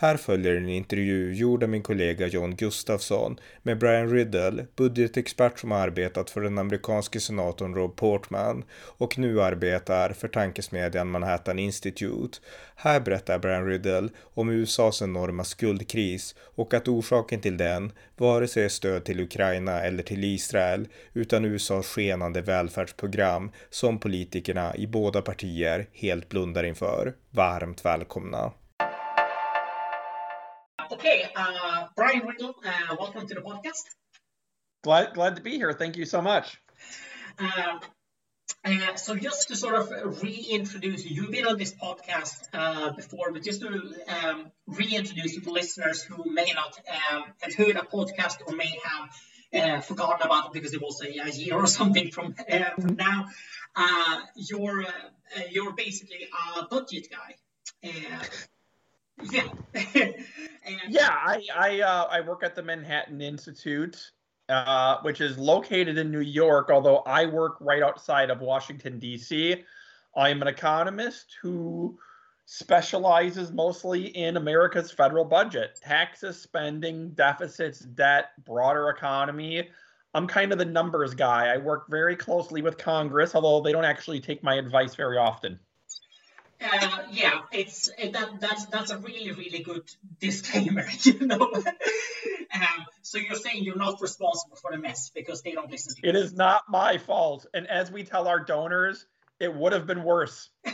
Här följer en intervju gjord av min kollega John Gustafsson med Brian Riddle, budgetexpert som arbetat för den amerikanske senatorn Rob Portman och nu arbetar för tankesmedjan Manhattan Institute. Här berättar Brian Riddle om USAs enorma skuldkris och att orsaken till den vare sig är stöd till Ukraina eller till Israel utan USAs skenande välfärdsprogram som politikerna i båda partier helt blundar inför. Varmt välkomna! Okay, uh, Brian Riedl, uh, welcome to the podcast. Glad, glad to be here. Thank you so much. Uh, uh, so just to sort of reintroduce you, you've been on this podcast uh, before, but just to um, reintroduce you to listeners who may not um, have heard a podcast or may have uh, forgotten about it because it was a, a year or something from, uh, from now. Uh, you're uh, you're basically a budget guy. Yeah. yeah, I I, uh, I work at the Manhattan Institute, uh, which is located in New York. Although I work right outside of Washington D.C. I'm an economist who specializes mostly in America's federal budget, taxes, spending, deficits, debt, broader economy. I'm kind of the numbers guy. I work very closely with Congress, although they don't actually take my advice very often. Uh, yeah, it's that that's that's a really really good disclaimer, you know. um, so you're saying you're not responsible for the mess because they don't listen to you. It is not my fault, and as we tell our donors, it would have been worse.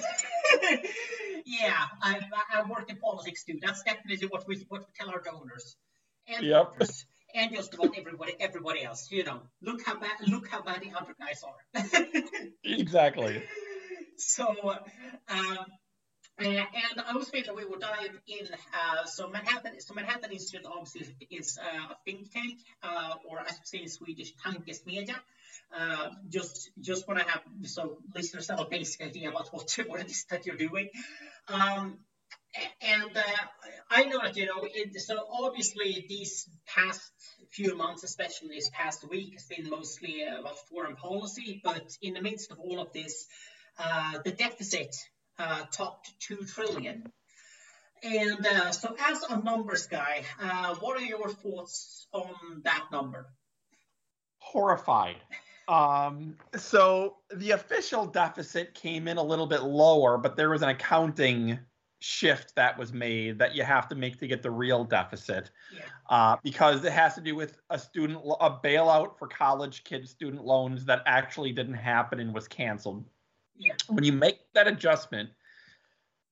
yeah, I I work in politics too. That's definitely what we what we tell our donors. And yep. Donors, and just about everybody everybody else, you know. Look how bad look how bad the other guys are. exactly so, um, and I was thinking we will dive in. Uh, so Manhattan, so Manhattan Institute obviously is uh, a think tank, uh, or as we say in Swedish, tankesmedja. Uh, just just want to have so listeners have a basic idea about what what it is that you're doing. Um, and uh, I know that you know it, so obviously these past few months, especially this past week, has been mostly about foreign policy. But in the midst of all of this, uh, the deficit uh, topped two trillion. And uh, so, as a numbers guy, uh, what are your thoughts on that number? Horrified. Um, so the official deficit came in a little bit lower, but there was an accounting shift that was made that you have to make to get the real deficit yeah. uh, because it has to do with a student a bailout for college kids student loans that actually didn't happen and was canceled yeah. when you make that adjustment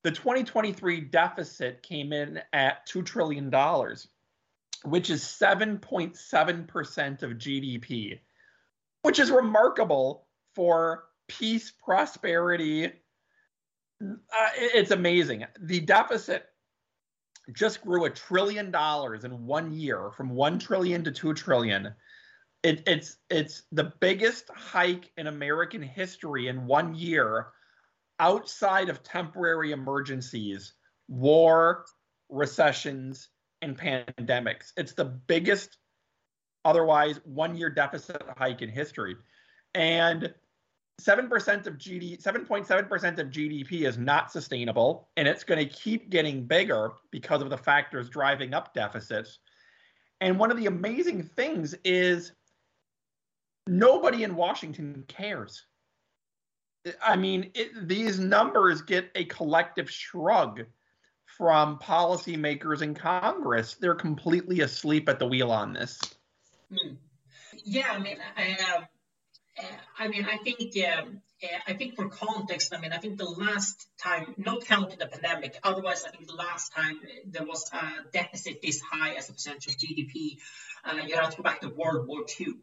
the 2023 deficit came in at $2 trillion which is 7.7% of gdp which is remarkable for peace prosperity uh, it's amazing. The deficit just grew a trillion dollars in one year, from one trillion to two trillion. It, it's it's the biggest hike in American history in one year, outside of temporary emergencies, war, recessions, and pandemics. It's the biggest, otherwise one-year deficit hike in history, and 7% of GD 7.7% of GDP is not sustainable and it's going to keep getting bigger because of the factors driving up deficits. And one of the amazing things is nobody in Washington cares. I mean, it, these numbers get a collective shrug from policymakers in Congress. They're completely asleep at the wheel on this. Hmm. Yeah, I mean, I, uh, I mean, I think um, I think for context, I mean, I think the last time, not counting the pandemic, otherwise, I think the last time there was a deficit this high as a percentage of GDP, uh, you have to go back to World War II.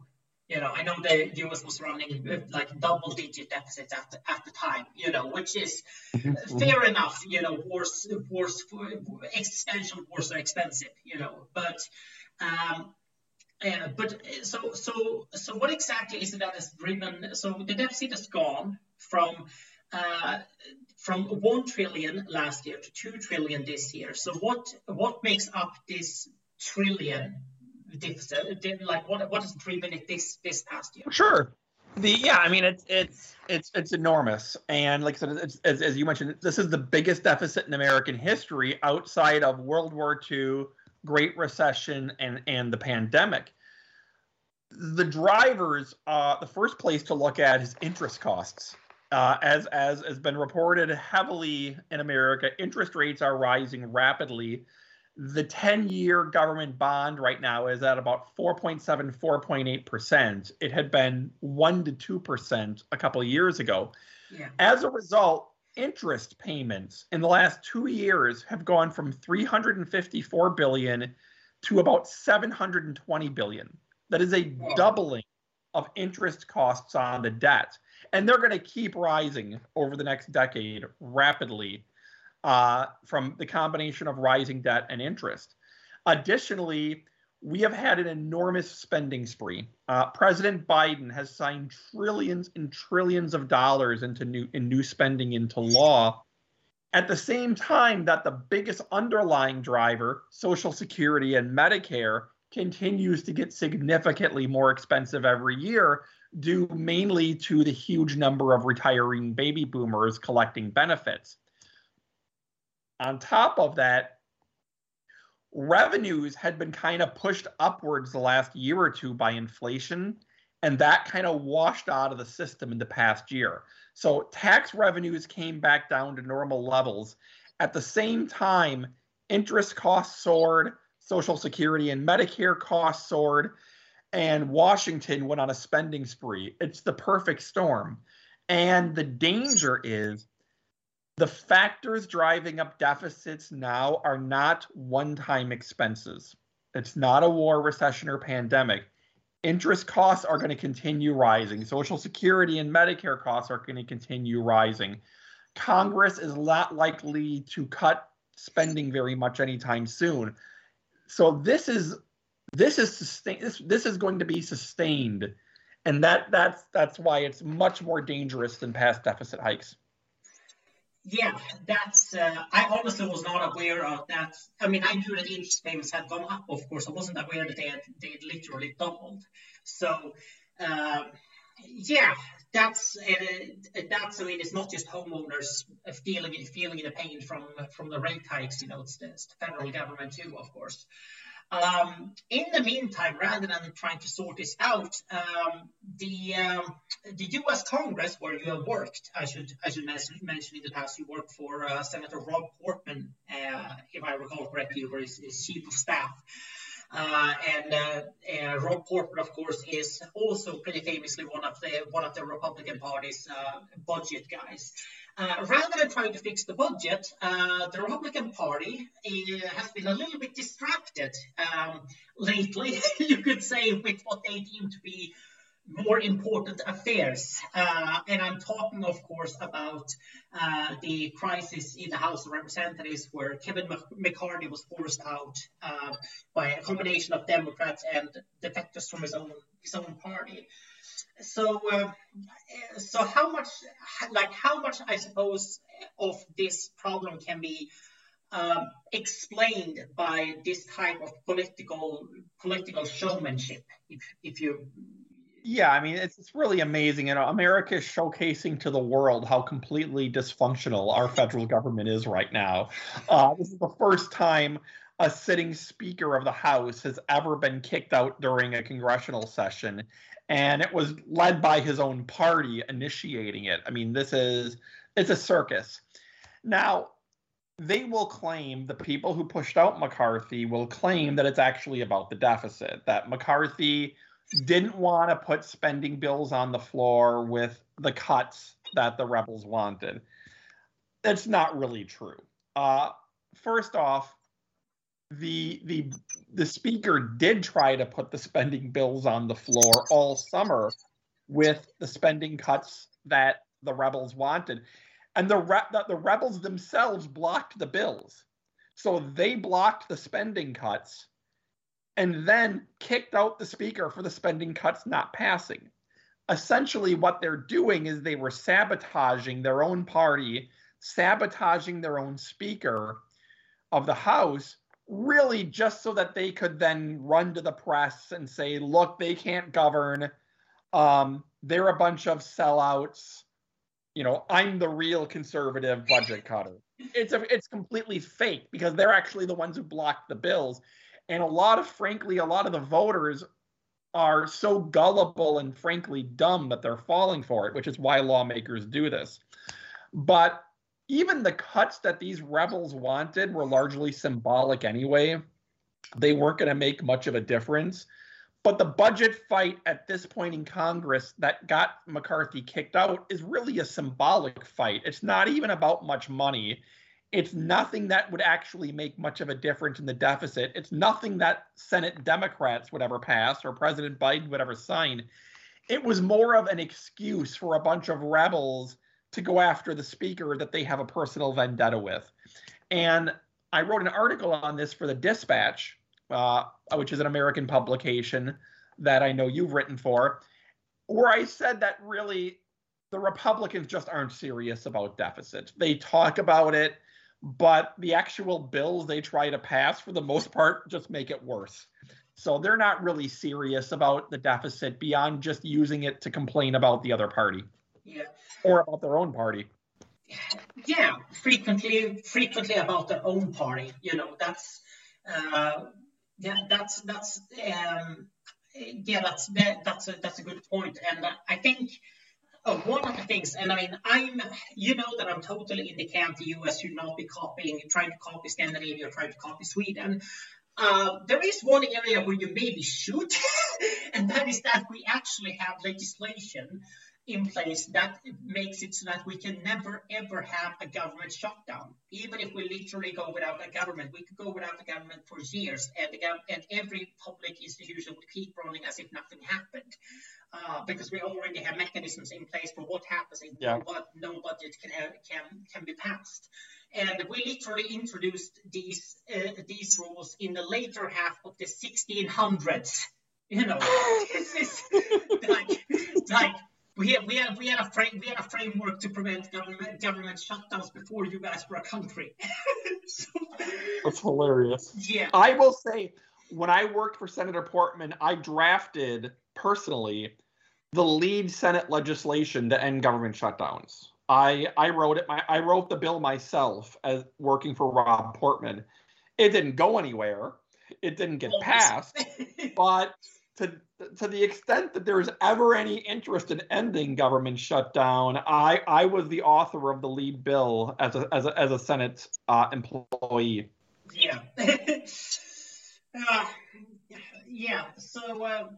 You know, I know the U.S. was running uh, like double-digit deficits at the, at the time. You know, which is mm-hmm. fair enough. You know, wars, wars, existential wars are expensive. You know, but um, uh, but so so so what exactly is it that has driven? So the deficit has gone from uh, from one trillion last year to two trillion this year. So what what makes up this trillion deficit? Like what what has driven it this this past year? Sure. The yeah, I mean it's it's it's it's enormous, and like I said, it's, as as you mentioned, this is the biggest deficit in American history outside of World War II, Great Recession, and and the pandemic. The drivers, uh, the first place to look at is interest costs. Uh, as as has been reported heavily in America, interest rates are rising rapidly the 10 year government bond right now is at about 4.7 4.8% it had been 1 to 2% a couple of years ago. Yeah. as a result interest payments in the last two years have gone from 354 billion to about 720 billion. That is a doubling of interest costs on the debt. And they're going to keep rising over the next decade rapidly uh, from the combination of rising debt and interest. Additionally, we have had an enormous spending spree. Uh, President Biden has signed trillions and trillions of dollars into new in new spending into law. At the same time that the biggest underlying driver, Social Security and Medicare, continues to get significantly more expensive every year, due mainly to the huge number of retiring baby boomers collecting benefits. On top of that, revenues had been kind of pushed upwards the last year or two by inflation, and that kind of washed out of the system in the past year. So tax revenues came back down to normal levels. At the same time, interest costs soared, Social Security and Medicare costs soared, and Washington went on a spending spree. It's the perfect storm. And the danger is the factors driving up deficits now are not one time expenses. It's not a war, recession, or pandemic. Interest costs are going to continue rising. Social Security and Medicare costs are going to continue rising. Congress is not likely to cut spending very much anytime soon. So this is this is sustain this this is going to be sustained. And that that's that's why it's much more dangerous than past deficit hikes. Yeah, that's. Uh, I honestly was not aware of that. I mean, I knew that interest payments had gone up. Of course, I wasn't aware that they had they had literally doubled. So, uh, yeah, that's uh, that's. I mean, it's not just homeowners feeling it feeling the pain from from the rate hikes. You know, it's it's the federal government too, of course. Um, in the meantime, rather than trying to sort this out, um, the um, the U.S. Congress, where you have worked, I should I should mention mention in the past, you worked for uh, Senator Rob Portman, uh, if I recall correctly, were his, his chief of staff. Uh, and uh, uh, Rob Portman, of course, is also pretty famously one of the one of the Republican Party's budget guys. Uh, rather than trying to fix the budget, uh, the Republican Party uh, has been a little bit distracted um, lately, you could say, with what they deem to be more important affairs. Uh, and I'm talking, of course, about uh, the crisis in the House of Representatives, where Kevin McCarthy was forced out uh, by a combination of Democrats and defectors from his own his own party so uh, so how much like how much i suppose of this problem can be um, explained by this type of political political showmanship if if you yeah i mean it's, it's really amazing you know america is showcasing to the world how completely dysfunctional our federal government is right now uh, this is the first time a sitting speaker of the house has ever been kicked out during a congressional session and it was led by his own party initiating it. I mean, this is it's a circus. Now, they will claim the people who pushed out McCarthy will claim that it's actually about the deficit, that McCarthy didn't want to put spending bills on the floor with the cuts that the rebels wanted. It's not really true. Uh, first off, the the the speaker did try to put the spending bills on the floor all summer with the spending cuts that the rebels wanted and the re- the rebels themselves blocked the bills so they blocked the spending cuts and then kicked out the speaker for the spending cuts not passing essentially what they're doing is they were sabotaging their own party sabotaging their own speaker of the House, really just so that they could then run to the press and say, look, they can't govern. Um, they're a bunch of sellouts. You know, I'm the real conservative budget cutter. It's a, it's completely fake because they're actually the ones who blocked the bills. And a lot of, frankly, a lot of the voters are so gullible and frankly dumb that they're falling for it, which is why lawmakers do this. But even the cuts that these rebels wanted were largely symbolic anyway. They weren't going to make much of a difference. But the budget fight at this point in Congress that got McCarthy kicked out is really a symbolic fight. It's not even about much money. It's nothing that would actually make much of a difference in the deficit. It's nothing that Senate Democrats would ever pass or President Biden would ever sign. It was more of an excuse for a bunch of rebels to go after the speaker that they have a personal vendetta with. And I wrote an article on this for the Dispatch, uh, which is an American publication that I know you've written for, where I said that really the Republicans just aren't serious about deficits. They talk about it but the actual bills they try to pass for the most part just make it worse. So they're not really serious about the deficit beyond just using it to complain about the other party. Yeah. Or about their own party. Yeah, frequently frequently about their own party. You know, that's uh yeah, that's that's um yeah, that's that, that's a that's a good point. And I think one of the things, and I mean, I'm, you know, that I'm totally in the camp the US should not be copying, trying to copy Scandinavia trying to copy Sweden. Uh, there is one area where you maybe should, and that is that we actually have legislation in place that makes it so that we can never ever have a government shutdown. Even if we literally go without a government, we could go without a government for years, and, the, and every public institution would keep running as if nothing happened uh, because we already have mechanisms in place for what happens if yeah. no, no budget can, can, can be passed. And we literally introduced these uh, these rules in the later half of the 1600s. You know, this is like, like we had, we had, we had a frame, we had a framework to prevent government government shutdowns before you guys were a country. so, That's hilarious. Yeah. I will say, when I worked for Senator Portman, I drafted personally the lead Senate legislation to end government shutdowns. I I wrote it. My, I wrote the bill myself as working for Rob Portman. It didn't go anywhere. It didn't get passed. but to to the extent that there's ever any interest in ending government shutdown, I I was the author of the lead bill as a as a, as a Senate uh, employee. Yeah. uh, yeah. So. Uh,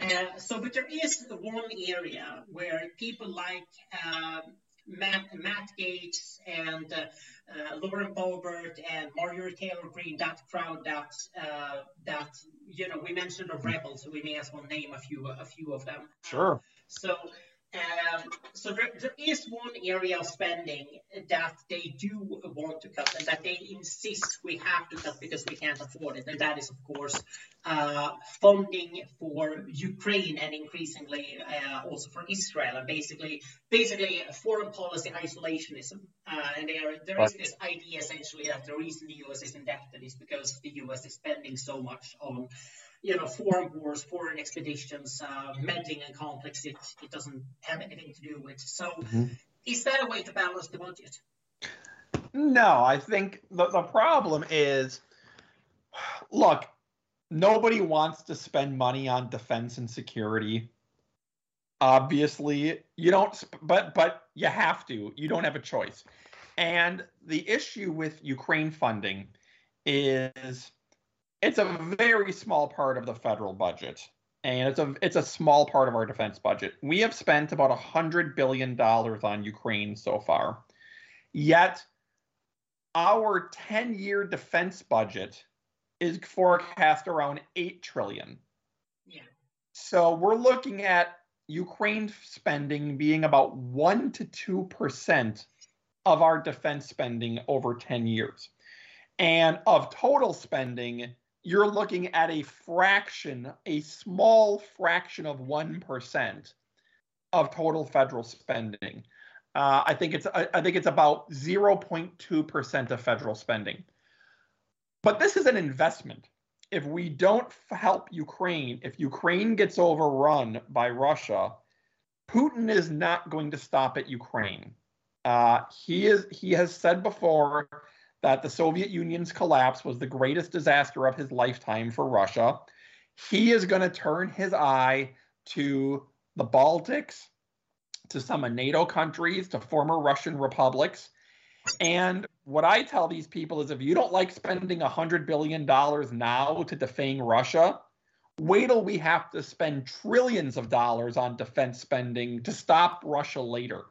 uh, so, but there is one area where people like uh, Matt, Matt Gaetz and uh, uh, Lauren Boebert and Marjorie Taylor Greene, that crowd that uh, that you know we mentioned the rebels, so we may as well name a few a few of them. Sure. so um, so there, there is one area of spending that they do want to cut and that they insist we have to cut because we can't afford it, and that is of course uh, funding for Ukraine and increasingly uh, also for Israel, and basically basically foreign policy isolationism. Uh, and there there is this idea essentially that the reason the U.S. is indebted is because the U.S. is spending so much on you know, foreign wars, foreign expeditions, uh, meddling and conflicts it, it doesn't have anything to do with. So, mm-hmm. is that a way to balance the budget? No, I think the, the problem is look, nobody wants to spend money on defense and security. Obviously, you don't, but but you have to. You don't have a choice. And the issue with Ukraine funding is it's a very small part of the federal budget and it's a it's a small part of our defense budget. We have spent about a hundred billion dollars on Ukraine so far, yet our ten-year defense budget is forecast around eight trillion. Yeah. So we're looking at Ukraine spending being about one to two percent of our defense spending over ten years, and of total spending you're looking at a fraction, a small fraction of 1% of total federal spending. Uh, I think it's I, I think it's about 0.2 percent of federal spending. But this is an investment. If we don't help Ukraine, if Ukraine gets overrun by Russia, Putin is not going to stop at Ukraine. Uh, he is he has said before that the Soviet Union's collapse was the greatest disaster of his lifetime for Russia. He is going to turn his eye to the Baltics, to some of NATO countries, to former Russian republics. And what I tell these people is if you don't like spending $100 billion now to defang Russia, wait till we have to spend trillions of dollars on defense spending to stop Russia later.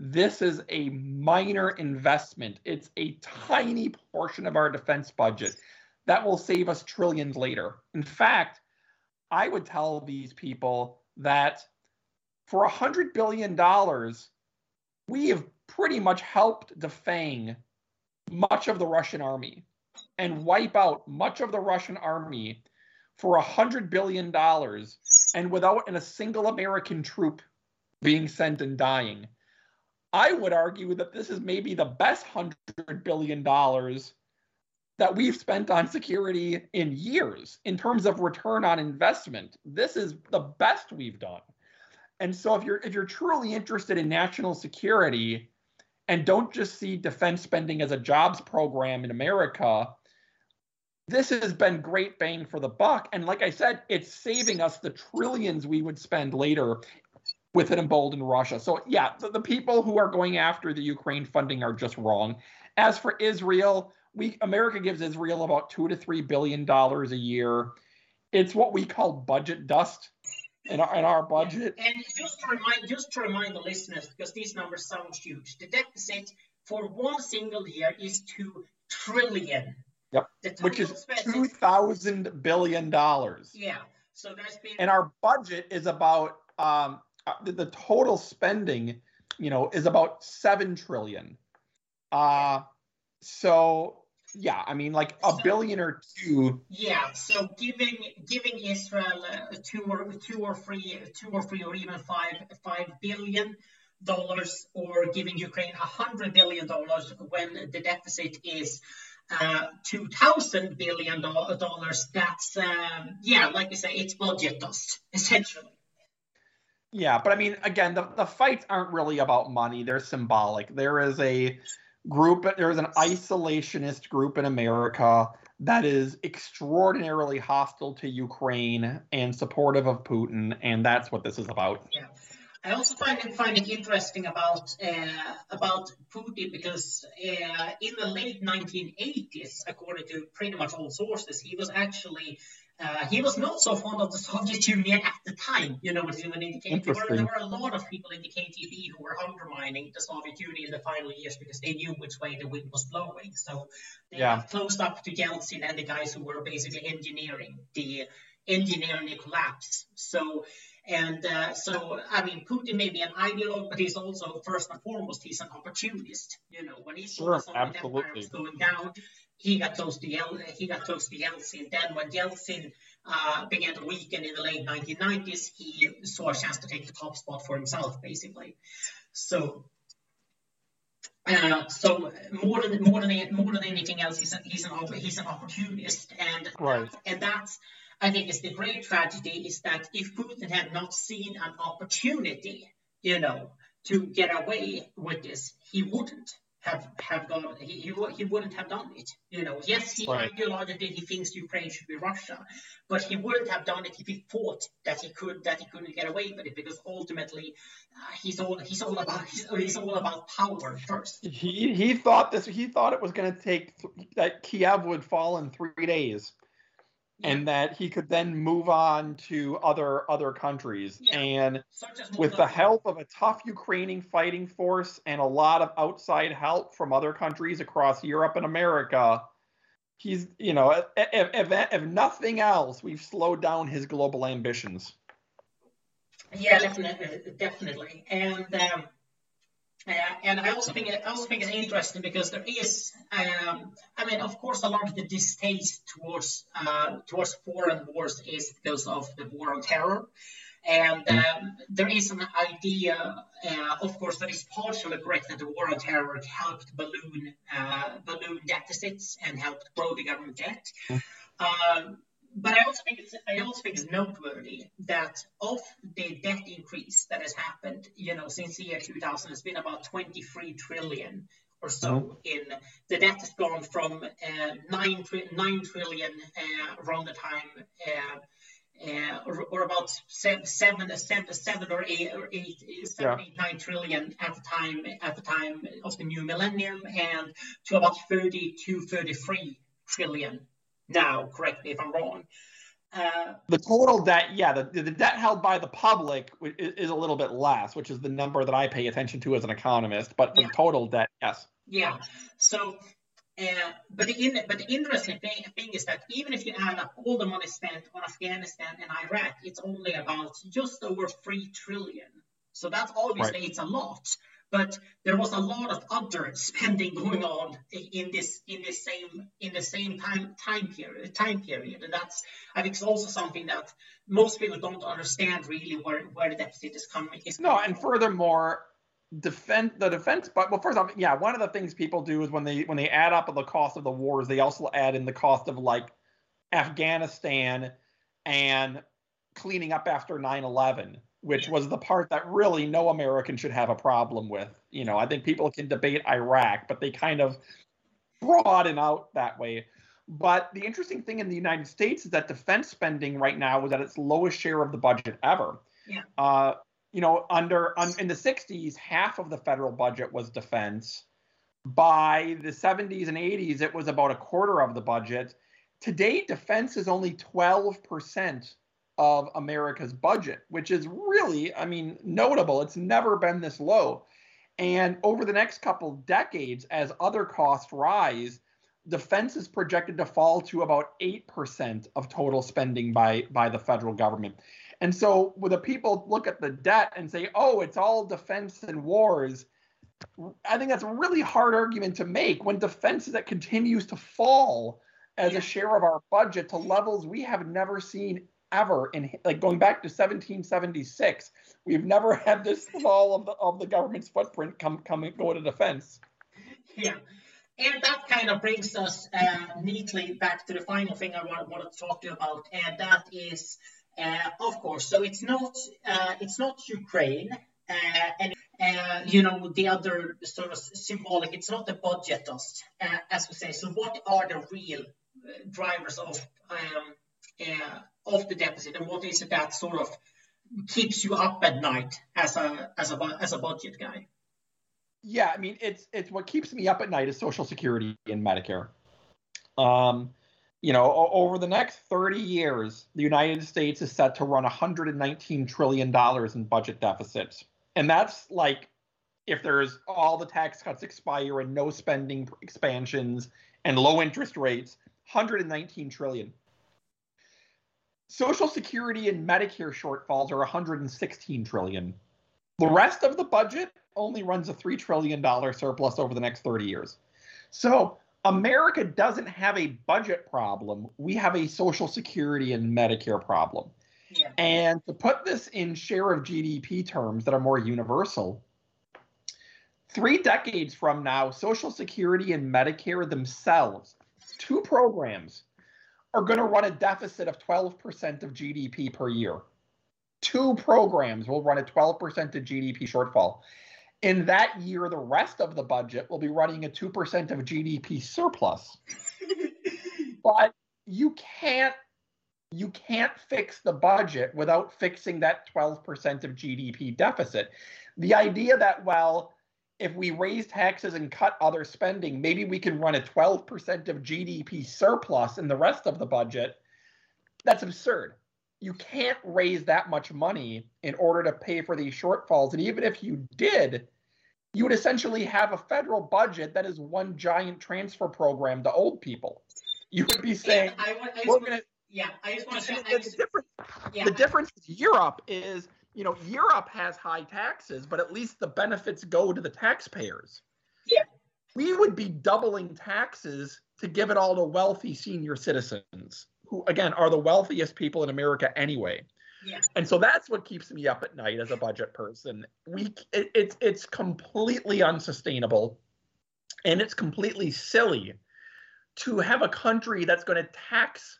This is a minor investment. It's a tiny portion of our defense budget that will save us trillions later. In fact, I would tell these people that for $100 billion, we have pretty much helped defang much of the Russian army and wipe out much of the Russian army for $100 billion and without a single American troop being sent and dying. I would argue that this is maybe the best $100 billion that we've spent on security in years in terms of return on investment. This is the best we've done. And so if you're if you're truly interested in national security and don't just see defense spending as a jobs program in America, this has been great bang for the buck. And like I said, it's saving us the trillions we would spend later with an emboldened Russia. So yeah, the, the people who are going after the Ukraine funding are just wrong. As for Israel, we America gives Israel about two to three billion dollars a year. It's what we call budget dust in our, in our budget. And just to remind, just to remind the listeners, because these numbers sound huge, the deficit for one single year is two trillion. Yep. Which is two thousand billion dollars. Yeah. So there's been. And our budget is about um, the, the total spending, you know, is about seven trillion. Uh, so yeah, I mean, like a so, billion or two. Yeah, so giving giving Israel uh, two or two or three, two or three, or even five five billion dollars, or giving Ukraine a hundred billion dollars when the deficit is uh, two thousand billion dollars. That's um, yeah, like I say, it's budget dust essentially. Yeah, but I mean, again, the, the fights aren't really about money. They're symbolic. There is a group there's an isolationist group in America that is extraordinarily hostile to Ukraine and supportive of Putin, and that's what this is about. Yeah. I also find it, find it interesting about uh, about Putin because uh, in the late 1980s, according to pretty much all sources, he was actually uh, he was not so fond of the Soviet Union at the time, you know, when in the KGB. There were, there were a lot of people in the KGB who were undermining the Soviet Union in the final years because they knew which way the wind was blowing. So they yeah. closed up to Yeltsin and the guys who were basically engineering the engineering the collapse. So and uh, so, I mean, Putin may be an ideologue, but he's also, first and foremost, he's an opportunist. You know, when he saw sure, the Soviet Empire was going down, he got close to Yel- he got close to Yeltsin. Then when Yeltsin uh, began to weaken in the late 1990s, he saw a chance to take the top spot for himself, basically. So. Uh, so more than more than more than anything else, he's an he's an he's an opportunist, and right. and that's I think is the great tragedy is that if Putin had not seen an opportunity, you know, to get away with this, he wouldn't have have gone. He, he, he wouldn't have done it. You know, yes, he right. ideologically he thinks Ukraine should be Russia, but he wouldn't have done it if he thought that he could that he couldn't get away with it because ultimately uh, he's all he's all about he's, he's, all about power first. He he thought this he thought it was going to take that Kiev would fall in three days and that he could then move on to other other countries. Yeah. and with the help of a tough Ukrainian fighting force and a lot of outside help from other countries across Europe and America he's you know if, if, if nothing else we've slowed down his global ambitions. Yeah definitely definitely. And um, uh, and I also think I also think it's interesting because there is, um, I mean, of course, a lot of the distaste towards uh, towards foreign wars is because of the war on terror, And um, there is an idea, uh, of course, that is partially correct that the war on terror helped balloon uh, balloon deficits and helped grow the government debt. Um, but I also think it's I also think it's noteworthy that of the debt increase that has happened, you know, since the year 2000, it's been about 23 trillion or so mm-hmm. in the debt has gone from uh, 9, 9 trillion uh, around the time uh, uh, or, or, about seven, seven, seven, seven or eight or eight, seven, yeah. eight, nine trillion at the time at the time of the new millennium, and to about 30 to 33 trillion now. Correct me if I'm wrong. Uh, the total debt, yeah, the, the debt held by the public is, is, a little bit less, which is the number that I pay attention to as an economist. But for yeah. total debt, yes. Yeah. So uh, but the in, but the interesting thing, thing, is that even if you add up all the money spent on Afghanistan and Iraq, it's only about just over three trillion. So that's obviously right. it's a lot. But there was a lot of other spending going on in this in the same in the same time time period time period, and that's I think it's also something that most people don't understand really where where the deficit is coming. Is no, and furthermore, defense the defense but well first off yeah one of the things people do is when they when they add up the cost of the wars they also add in the cost of like afghanistan and cleaning up after 9-11 which was the part that really no american should have a problem with you know i think people can debate iraq but they kind of broaden out that way but the interesting thing in the united states is that defense spending right now is at its lowest share of the budget ever yeah. Uh, you know, under un, in the 60s, half of the federal budget was defense. By the 70s and 80s, it was about a quarter of the budget. Today, defense is only 12% of America's budget, which is really, I mean, notable. It's never been this low. And over the next couple decades, as other costs rise, defense is projected to fall to about 8% of total spending by, by the federal government. And so when the people look at the debt and say, oh, it's all defense and wars, I think that's a really hard argument to make when defense is that continues to fall as a share of our budget to levels we have never seen ever in like going back to 1776 we've never had this fall of the of the government's footprint come and go to defense yeah and that kind of brings us uh, neatly back to the final thing I want, want to talk to you about, and that is uh, of course, so it's not uh, it's not Ukraine, uh, and you know the other sort of symbolic. It's not the budget dust, as we say. So what are the real drivers of um, of the deficit, and what is it that sort of keeps you up at night as a as a as a budget guy? Yeah, I mean it's it's what keeps me up at night is Social Security and Medicare. Um, you know, over the next 30 years, the United States is set to run 119 trillion dollars in budget deficits, and that's like if there's all the tax cuts expire and no spending expansions and low interest rates, 119 trillion. Social Security and Medicare shortfalls are 116 trillion. The rest of the budget only runs a $3 trillion surplus over the next 30 years. So America doesn't have a budget problem. We have a Social Security and Medicare problem. Yeah. And to put this in share of GDP terms that are more universal, three decades from now, Social Security and Medicare themselves, two programs, are going to run a deficit of 12% of GDP per year. Two programs will run a 12% of GDP shortfall. In that year, the rest of the budget will be running a 2% of GDP surplus. but you can't you can't fix the budget without fixing that 12% of GDP deficit. The idea that well, if we raise taxes and cut other spending, maybe we can run a 12% of GDP surplus in the rest of the budget. That's absurd. You can't raise that much money in order to pay for these shortfalls. And even if you did, you would essentially have a federal budget that is one giant transfer program to old people. You would be saying, yeah, I, I we're going to. Yeah, I just want to say the, the difference. Yeah. The difference with Europe is, you know, Europe has high taxes, but at least the benefits go to the taxpayers. Yeah. We would be doubling taxes to give it all to wealthy senior citizens, who again are the wealthiest people in America anyway. Yeah. And so that's what keeps me up at night as a budget person. We it, it's it's completely unsustainable and it's completely silly to have a country that's going to tax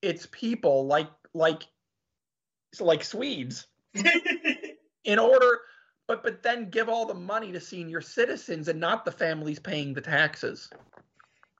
its people like like like Swedes in order but but then give all the money to senior citizens and not the families paying the taxes.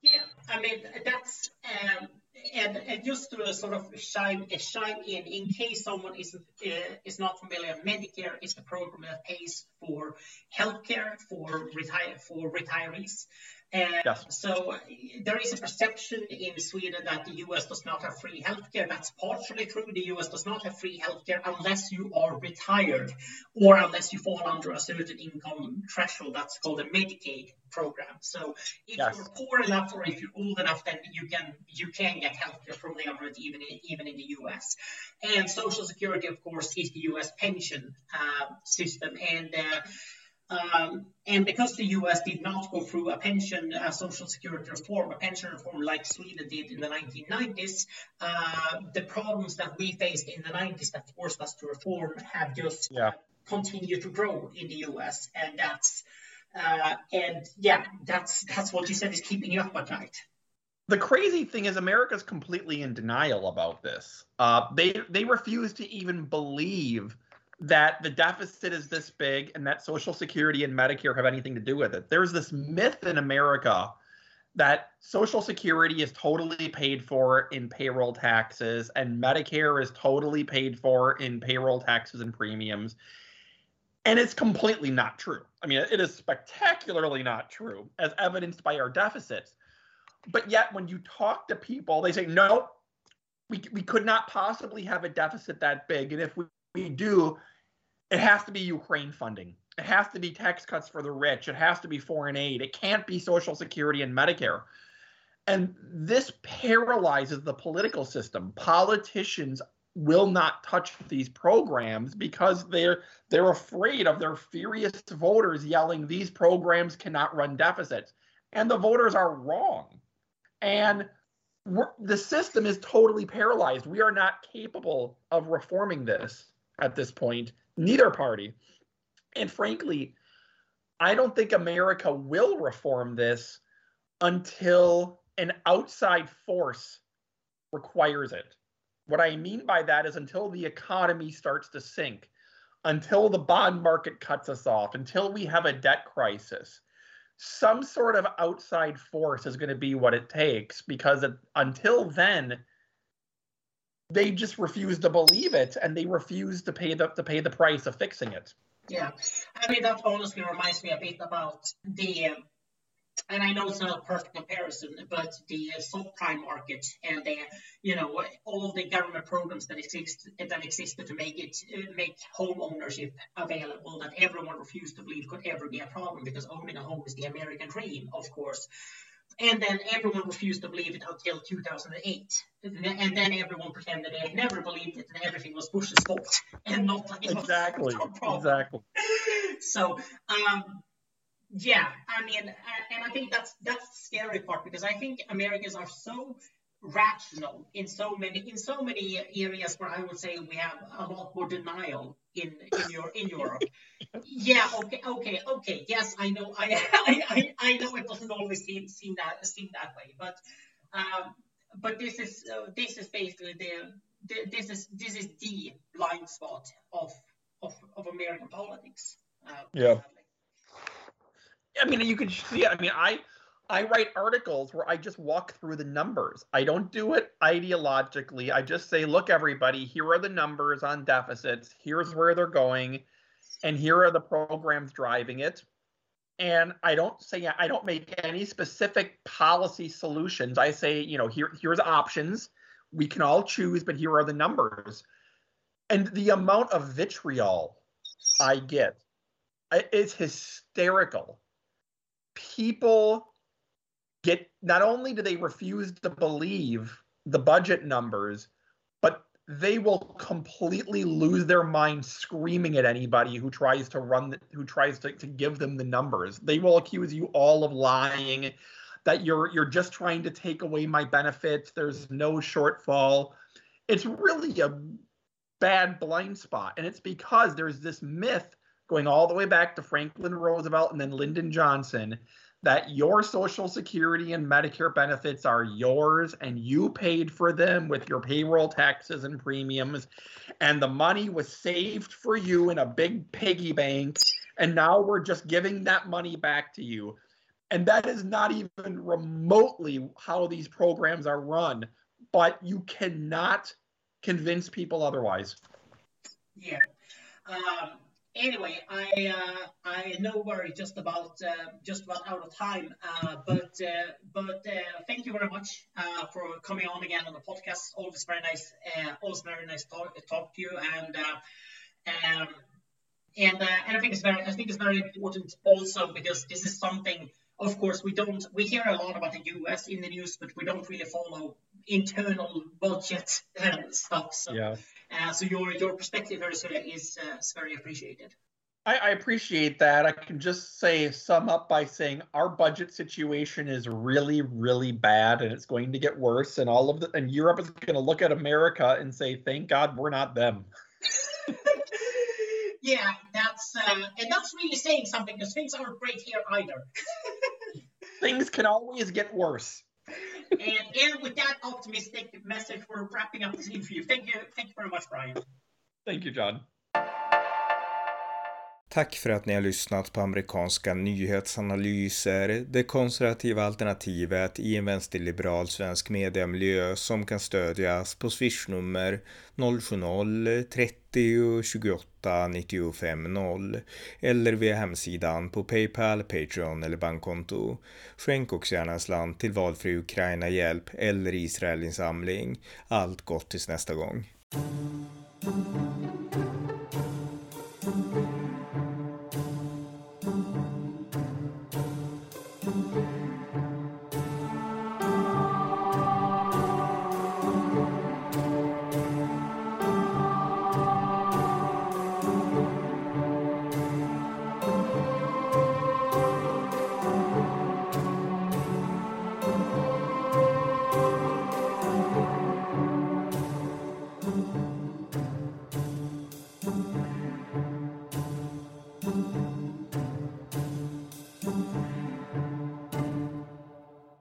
Yeah, I mean that's um, and, and just to sort of shine shine in, in case someone is uh, is not familiar, Medicare is the program that pays for healthcare for retire for retirees. And Yes. so there is a perception in Sweden that the US does not have free healthcare. That's partially true. The US does not have free healthcare unless you are retired or unless you fall under a certain income threshold. That's called a Medicaid program. So if Yes. you're poor enough or if you're old enough, then you can you can get healthcare from the government even in, even in the US. And Social Security, of course, is the US pension uh, system. And uh, um, and because the US did not go through a pension, uh, social security reform, a pension reform like Sweden did in the 1990s, uh, the problems that we faced in the 90s that forced us to reform have just Yeah. continued to grow in the US. And that's, uh, and yeah, that's, that's what you said is keeping you up at night. the crazy thing is America's completely in denial about this. Uh, they they refuse to even believe that the deficit is this big and that Social Security and Medicare have anything to do with it. There's this myth in America that Social Security is totally paid for in payroll taxes and Medicare is totally paid for in payroll taxes and premiums. And it's completely not true. I mean, it is spectacularly not true, as evidenced by our deficits. But yet, when you talk to people, they say, no, we, we could not possibly have a deficit that big. And if we, we do, it has to be Ukraine funding. It has to be tax cuts for the rich. It has to be foreign aid. It can't be Social Security and Medicare. And this paralyzes the political system. Politicians will not touch these programs because they're they're afraid of their furious voters yelling these programs cannot run deficits. And the voters are wrong. And the system is totally paralyzed. We are not capable of reforming this at this point, neither party. And frankly, I don't think America will reform this until an outside force requires it. What I mean by that is until the economy starts to sink, until the bond market cuts us off, until we have a debt crisis, some sort of outside force is going to be what it takes because it, until then, they just refuse to believe it and they refuse to pay the to pay the price of fixing it. Yeah, I mean that honestly reminds me a bit about the, and I know it's not a perfect comparison, but the subprime market and the, you know, all the government programs that exist that existed to make it make home ownership available that everyone refused to believe could ever be a problem because owning a home is the American dream, of course. And then everyone refused to believe it until 2008. And then everyone pretended they had never believed it and everything was Bush's fault and not like Exactly. Exactly. so um yeah i mean and i think that's that's the scary part because i think americans are so rational in so many in so many areas where i would say we have a lot more denial in in your in europe yeah okay okay okay yes i know i i i, I know it doesn't always seem seem that seem that way but um but this is uh, this is basically the, the this is this is the blind spot of of, of American politics. Uh, Yeah. I mean, you can see. I mean, I I write articles where I just walk through the numbers. I don't do it ideologically. I just say, look, everybody, here are the numbers on deficits. Here's where they're going, and here are the programs driving it. And I don't say I don't make any specific policy solutions. I say, you know, here here's options. We can all choose, but here are the numbers. And the amount of vitriol I get I- it's hysterical. People get not only do they refuse to believe the budget numbers, but they will completely lose their mind screaming at anybody who tries to run the, who tries to, to give them the numbers. They will accuse you all of lying, that you're you're just trying to take away my benefits. There's no shortfall. It's really a bad blind spot. And it's because there's this myth going all the way back to Franklin Roosevelt and then Lyndon Johnson that your Social Security and Medicare benefits are yours and you paid for them with your payroll taxes and premiums. And the money was saved for you in a big piggy bank. And now we're just giving that money back to you. And that is not even remotely how these programs are run. But you cannot convince people otherwise. Yeah. Um, anyway, I uh, I know we're just about uh, just about out of time, uh, but uh, but uh, thank you very much uh, for coming on again on the podcast. Always very nice, always very nice talk talk to you, and um, and and I think it's very I think it's very important also because this is something. Of course, we don't we hear a lot about the U.S. in the news, but we don't really follow internal budget stuff. So, yeah. Uh, so your your perspective is is, uh, is very appreciated. I, I, appreciate that. I can just say sum up by saying our budget situation is really, really bad, and it's going to get worse. And all of the and Europe is going to look at America and say, "Thank God we're not them." yeah, that's uh, and that's really saying something because things aren't great here either. things can always get worse and, and with that optimistic message, we're wrapping up this interview. Thank you, thank you very much, Brian. Thank you, John. Tack för att ni har lyssnat på amerikanska nyhetsanalyser, det konservativa alternativet i en vänsterliberal svensk mediemiljö som kan stödjas på swishnummer 070-30 28 95 0 eller via hemsidan på Paypal, Patreon eller bankkonto. Skänk också gärna en slant till valfri Ukraina-hjälp eller Israelinsamling. Allt gott tills nästa gång.